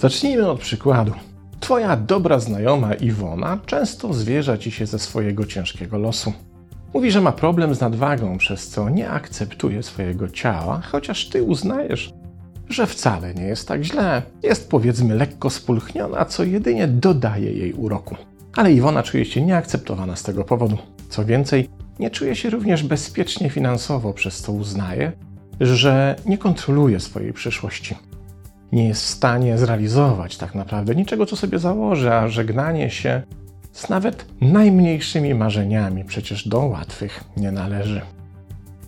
Zacznijmy od przykładu. Twoja dobra znajoma Iwona często zwierza ci się ze swojego ciężkiego losu. Mówi, że ma problem z nadwagą, przez co nie akceptuje swojego ciała, chociaż ty uznajesz, że wcale nie jest tak źle. Jest powiedzmy lekko spulchniona, co jedynie dodaje jej uroku. Ale Iwona czuje się nieakceptowana z tego powodu. Co więcej, nie czuje się również bezpiecznie finansowo, przez co uznaje, że nie kontroluje swojej przyszłości. Nie jest w stanie zrealizować tak naprawdę niczego, co sobie założy, a żegnanie się z nawet najmniejszymi marzeniami przecież do łatwych nie należy.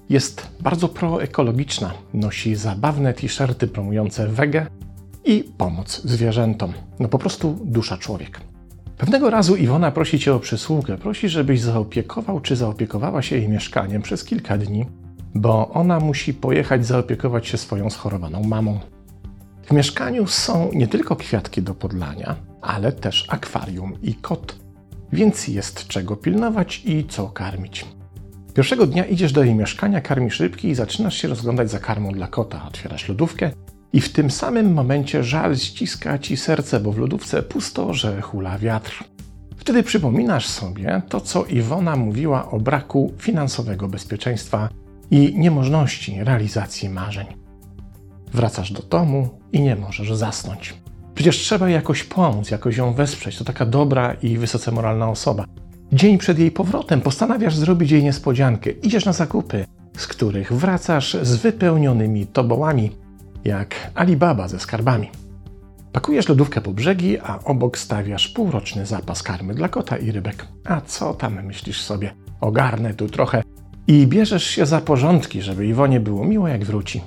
Jest bardzo proekologiczna, nosi zabawne t-shirty promujące wege i pomoc zwierzętom. No po prostu dusza człowiek. Pewnego razu Iwona prosi cię o przysługę, prosi, żebyś zaopiekował czy zaopiekowała się jej mieszkaniem przez kilka dni, bo ona musi pojechać zaopiekować się swoją schorowaną mamą. W mieszkaniu są nie tylko kwiatki do podlania, ale też akwarium i kot, więc jest czego pilnować i co karmić. Pierwszego dnia idziesz do jej mieszkania, karmisz rybki i zaczynasz się rozglądać za karmą dla kota. Otwierasz lodówkę i w tym samym momencie żal ściska ci serce, bo w lodówce pusto, że hula wiatr. Wtedy przypominasz sobie to, co Iwona mówiła o braku finansowego bezpieczeństwa i niemożności realizacji marzeń. Wracasz do domu i nie możesz zasnąć. Przecież trzeba jakoś pomóc, jakoś ją wesprzeć. To taka dobra i wysoce moralna osoba. Dzień przed jej powrotem postanawiasz zrobić jej niespodziankę. Idziesz na zakupy, z których wracasz z wypełnionymi tobołami, jak Alibaba ze skarbami. Pakujesz lodówkę po brzegi, a obok stawiasz półroczny zapas karmy dla kota i rybek. A co tam myślisz sobie? Ogarnę tu trochę i bierzesz się za porządki, żeby Iwonie było miło jak wróci.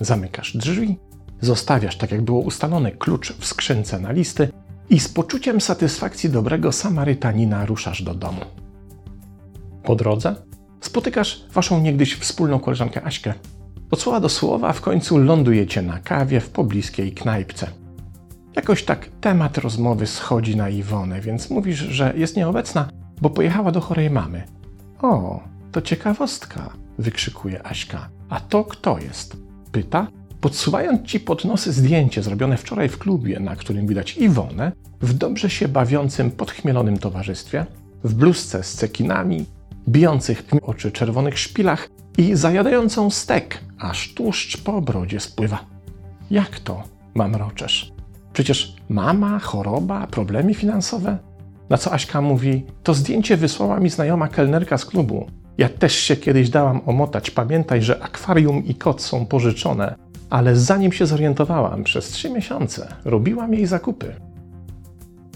Zamykasz drzwi, zostawiasz tak jak było ustalone klucz w skrzynce na listy i z poczuciem satysfakcji dobrego Samarytanina ruszasz do domu. Po drodze spotykasz waszą niegdyś wspólną koleżankę Aśkę. Od słowa do słowa w końcu lądujecie na kawie w pobliskiej knajpce. Jakoś tak temat rozmowy schodzi na Iwonę, więc mówisz, że jest nieobecna, bo pojechała do chorej mamy. O, to ciekawostka, wykrzykuje Aśka. A to kto jest? Pyta, podsuwając ci pod nosy zdjęcie zrobione wczoraj w klubie, na którym widać Iwonę w dobrze się bawiącym, podchmielonym towarzystwie, w bluzce z cekinami, bijących oczy czerwonych szpilach i zajadającą stek, aż tłuszcz po brodzie spływa. Jak to, mamroczesz? Przecież mama, choroba, problemy finansowe? Na co Aśka mówi, to zdjęcie wysłała mi znajoma kelnerka z klubu. Ja też się kiedyś dałam omotać. Pamiętaj, że akwarium i kot są pożyczone. Ale zanim się zorientowałam, przez trzy miesiące robiłam jej zakupy.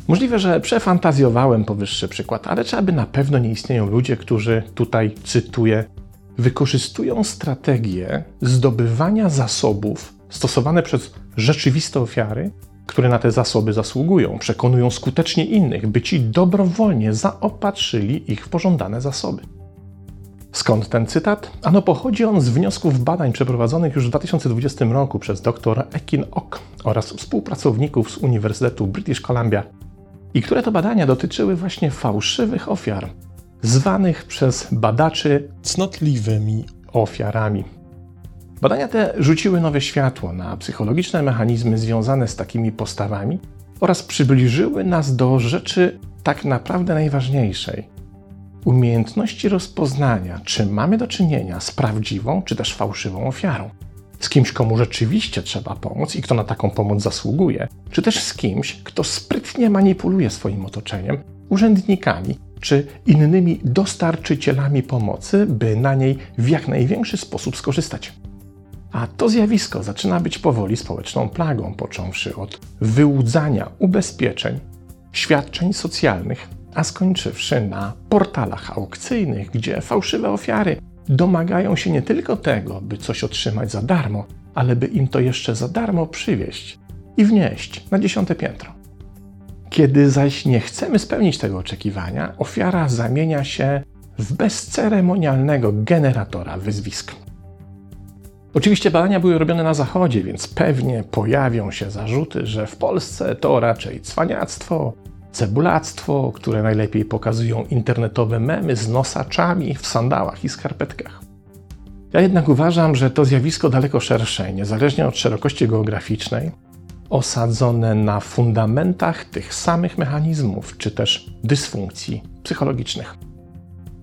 Możliwe, że przefantazjowałem powyższy przykład, ale czy aby na pewno nie istnieją ludzie, którzy tutaj, cytuję, wykorzystują strategie zdobywania zasobów stosowane przez rzeczywiste ofiary, które na te zasoby zasługują, przekonują skutecznie innych, by ci dobrowolnie zaopatrzyli ich w pożądane zasoby. Skąd ten cytat? Ano pochodzi on z wniosków badań przeprowadzonych już w 2020 roku przez dr Ekin Ok oraz współpracowników z Uniwersytetu British Columbia i które to badania dotyczyły właśnie fałszywych ofiar, zwanych przez badaczy cnotliwymi ofiarami. Badania te rzuciły nowe światło na psychologiczne mechanizmy związane z takimi postawami oraz przybliżyły nas do rzeczy tak naprawdę najważniejszej umiejętności rozpoznania, czy mamy do czynienia z prawdziwą czy też fałszywą ofiarą. Z kimś, komu rzeczywiście trzeba pomóc i kto na taką pomoc zasługuje, czy też z kimś, kto sprytnie manipuluje swoim otoczeniem, urzędnikami czy innymi dostarczycielami pomocy, by na niej w jak największy sposób skorzystać. A to zjawisko zaczyna być powoli społeczną plagą, począwszy od wyłudzania ubezpieczeń, świadczeń socjalnych, a skończywszy na portalach aukcyjnych, gdzie fałszywe ofiary domagają się nie tylko tego, by coś otrzymać za darmo, ale by im to jeszcze za darmo przywieźć i wnieść na dziesiąte piętro. Kiedy zaś nie chcemy spełnić tego oczekiwania, ofiara zamienia się w bezceremonialnego generatora wyzwisk. Oczywiście badania były robione na Zachodzie, więc pewnie pojawią się zarzuty, że w Polsce to raczej cwaniactwo, cebulactwo, które najlepiej pokazują internetowe memy z nosaczami w sandałach i skarpetkach. Ja jednak uważam, że to zjawisko daleko szersze niezależnie od szerokości geograficznej osadzone na fundamentach tych samych mechanizmów czy też dysfunkcji psychologicznych.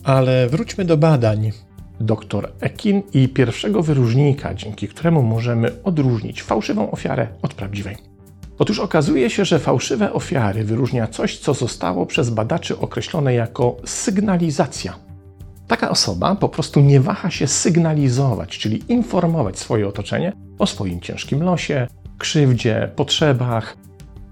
Ale wróćmy do badań. Dr Ekin i pierwszego wyróżnika, dzięki któremu możemy odróżnić fałszywą ofiarę od prawdziwej. Otóż okazuje się, że fałszywe ofiary wyróżnia coś, co zostało przez badaczy określone jako sygnalizacja. Taka osoba po prostu nie waha się sygnalizować, czyli informować swoje otoczenie o swoim ciężkim losie, krzywdzie, potrzebach,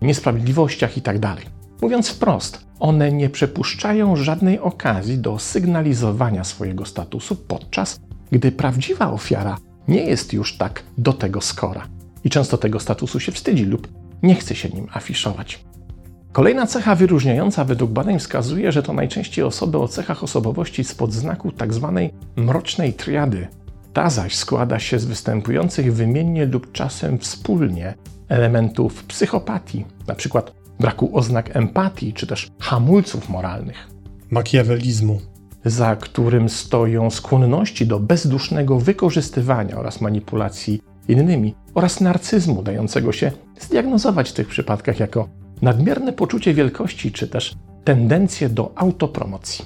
niesprawiedliwościach itd. Tak Mówiąc wprost, one nie przepuszczają żadnej okazji do sygnalizowania swojego statusu, podczas gdy prawdziwa ofiara nie jest już tak do tego skora i często tego statusu się wstydzi lub nie chce się nim afiszować. Kolejna cecha wyróżniająca według badań wskazuje, że to najczęściej osoby o cechach osobowości spod znaku tzw. Tak mrocznej triady. Ta zaś składa się z występujących wymiennie lub czasem wspólnie elementów psychopatii, np. braku oznak empatii czy też hamulców moralnych. Makiawelizmu, za którym stoją skłonności do bezdusznego wykorzystywania oraz manipulacji innymi oraz narcyzmu dającego się zdiagnozować w tych przypadkach jako nadmierne poczucie wielkości czy też tendencje do autopromocji.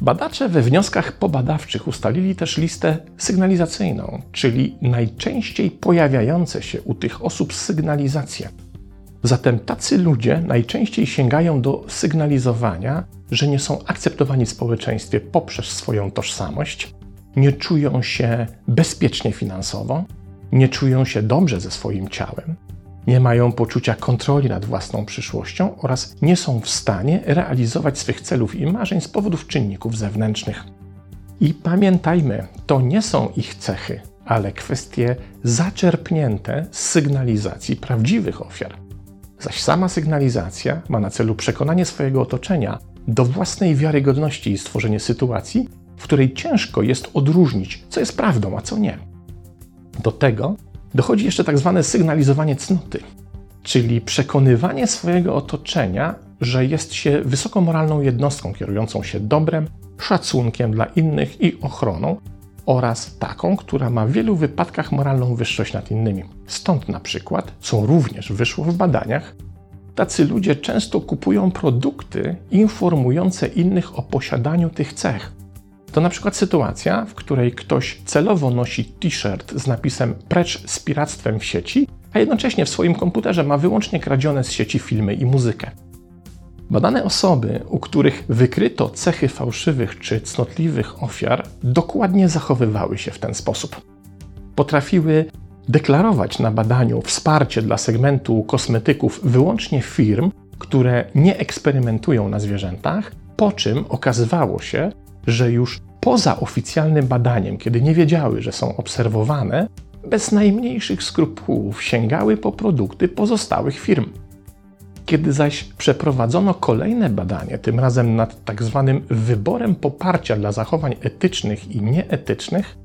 Badacze we wnioskach pobadawczych ustalili też listę sygnalizacyjną, czyli najczęściej pojawiające się u tych osób sygnalizacje. Zatem tacy ludzie najczęściej sięgają do sygnalizowania, że nie są akceptowani w społeczeństwie poprzez swoją tożsamość, nie czują się bezpiecznie finansowo, nie czują się dobrze ze swoim ciałem, nie mają poczucia kontroli nad własną przyszłością oraz nie są w stanie realizować swych celów i marzeń z powodów czynników zewnętrznych. I pamiętajmy, to nie są ich cechy, ale kwestie zaczerpnięte z sygnalizacji prawdziwych ofiar. Zaś sama sygnalizacja ma na celu przekonanie swojego otoczenia do własnej wiarygodności i stworzenie sytuacji, w której ciężko jest odróżnić, co jest prawdą, a co nie. Do tego dochodzi jeszcze tak zwane sygnalizowanie cnoty, czyli przekonywanie swojego otoczenia, że jest się wysokomoralną jednostką kierującą się dobrem, szacunkiem dla innych i ochroną, oraz taką, która ma w wielu wypadkach moralną wyższość nad innymi. Stąd na przykład, co również wyszło w badaniach, tacy ludzie często kupują produkty informujące innych o posiadaniu tych cech, to na przykład sytuacja, w której ktoś celowo nosi t-shirt z napisem Precz z piractwem w sieci, a jednocześnie w swoim komputerze ma wyłącznie kradzione z sieci filmy i muzykę. Badane osoby, u których wykryto cechy fałszywych czy cnotliwych ofiar, dokładnie zachowywały się w ten sposób. Potrafiły deklarować na badaniu wsparcie dla segmentu kosmetyków wyłącznie firm, które nie eksperymentują na zwierzętach, po czym okazywało się, że już poza oficjalnym badaniem, kiedy nie wiedziały, że są obserwowane, bez najmniejszych skrupułów sięgały po produkty pozostałych firm. Kiedy zaś przeprowadzono kolejne badanie, tym razem nad tak zwanym wyborem poparcia dla zachowań etycznych i nieetycznych,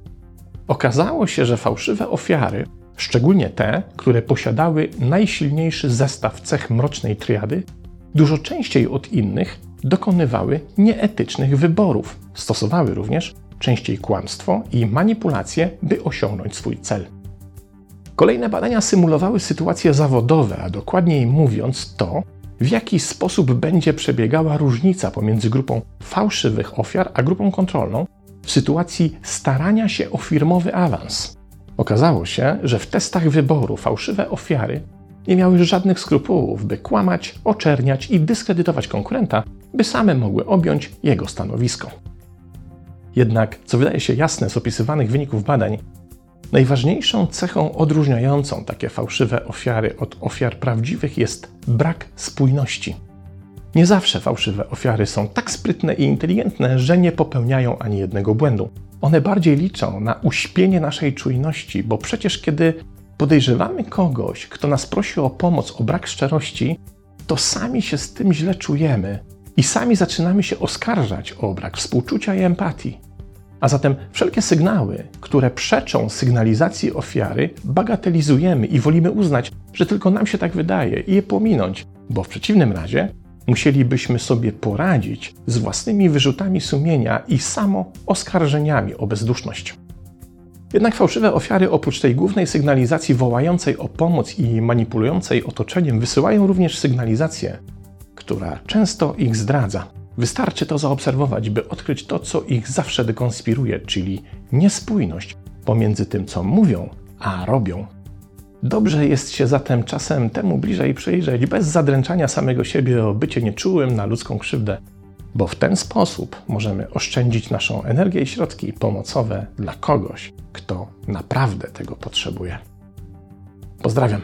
okazało się, że fałszywe ofiary, szczególnie te, które posiadały najsilniejszy zestaw cech mrocznej triady, dużo częściej od innych dokonywały nieetycznych wyborów. Stosowały również częściej kłamstwo i manipulacje, by osiągnąć swój cel. Kolejne badania symulowały sytuacje zawodowe, a dokładniej mówiąc to, w jaki sposób będzie przebiegała różnica pomiędzy grupą fałszywych ofiar a grupą kontrolną w sytuacji starania się o firmowy awans. Okazało się, że w testach wyboru fałszywe ofiary nie miały żadnych skrupułów, by kłamać, oczerniać i dyskredytować konkurenta, by same mogły objąć jego stanowisko. Jednak, co wydaje się jasne z opisywanych wyników badań, najważniejszą cechą odróżniającą takie fałszywe ofiary od ofiar prawdziwych jest brak spójności. Nie zawsze fałszywe ofiary są tak sprytne i inteligentne, że nie popełniają ani jednego błędu. One bardziej liczą na uśpienie naszej czujności, bo przecież kiedy podejrzewamy kogoś, kto nas prosi o pomoc, o brak szczerości, to sami się z tym źle czujemy i sami zaczynamy się oskarżać o brak współczucia i empatii. A zatem wszelkie sygnały, które przeczą sygnalizacji ofiary, bagatelizujemy i wolimy uznać, że tylko nam się tak wydaje i je pominąć, bo w przeciwnym razie musielibyśmy sobie poradzić z własnymi wyrzutami sumienia i samo oskarżeniami o bezduszność. Jednak fałszywe ofiary oprócz tej głównej sygnalizacji wołającej o pomoc i manipulującej otoczeniem wysyłają również sygnalizację, która często ich zdradza. Wystarczy to zaobserwować, by odkryć to, co ich zawsze dekonspiruje, czyli niespójność pomiędzy tym, co mówią, a robią. Dobrze jest się zatem czasem temu bliżej przyjrzeć, bez zadręczania samego siebie o bycie nieczułym na ludzką krzywdę, bo w ten sposób możemy oszczędzić naszą energię i środki pomocowe dla kogoś, kto naprawdę tego potrzebuje. Pozdrawiam.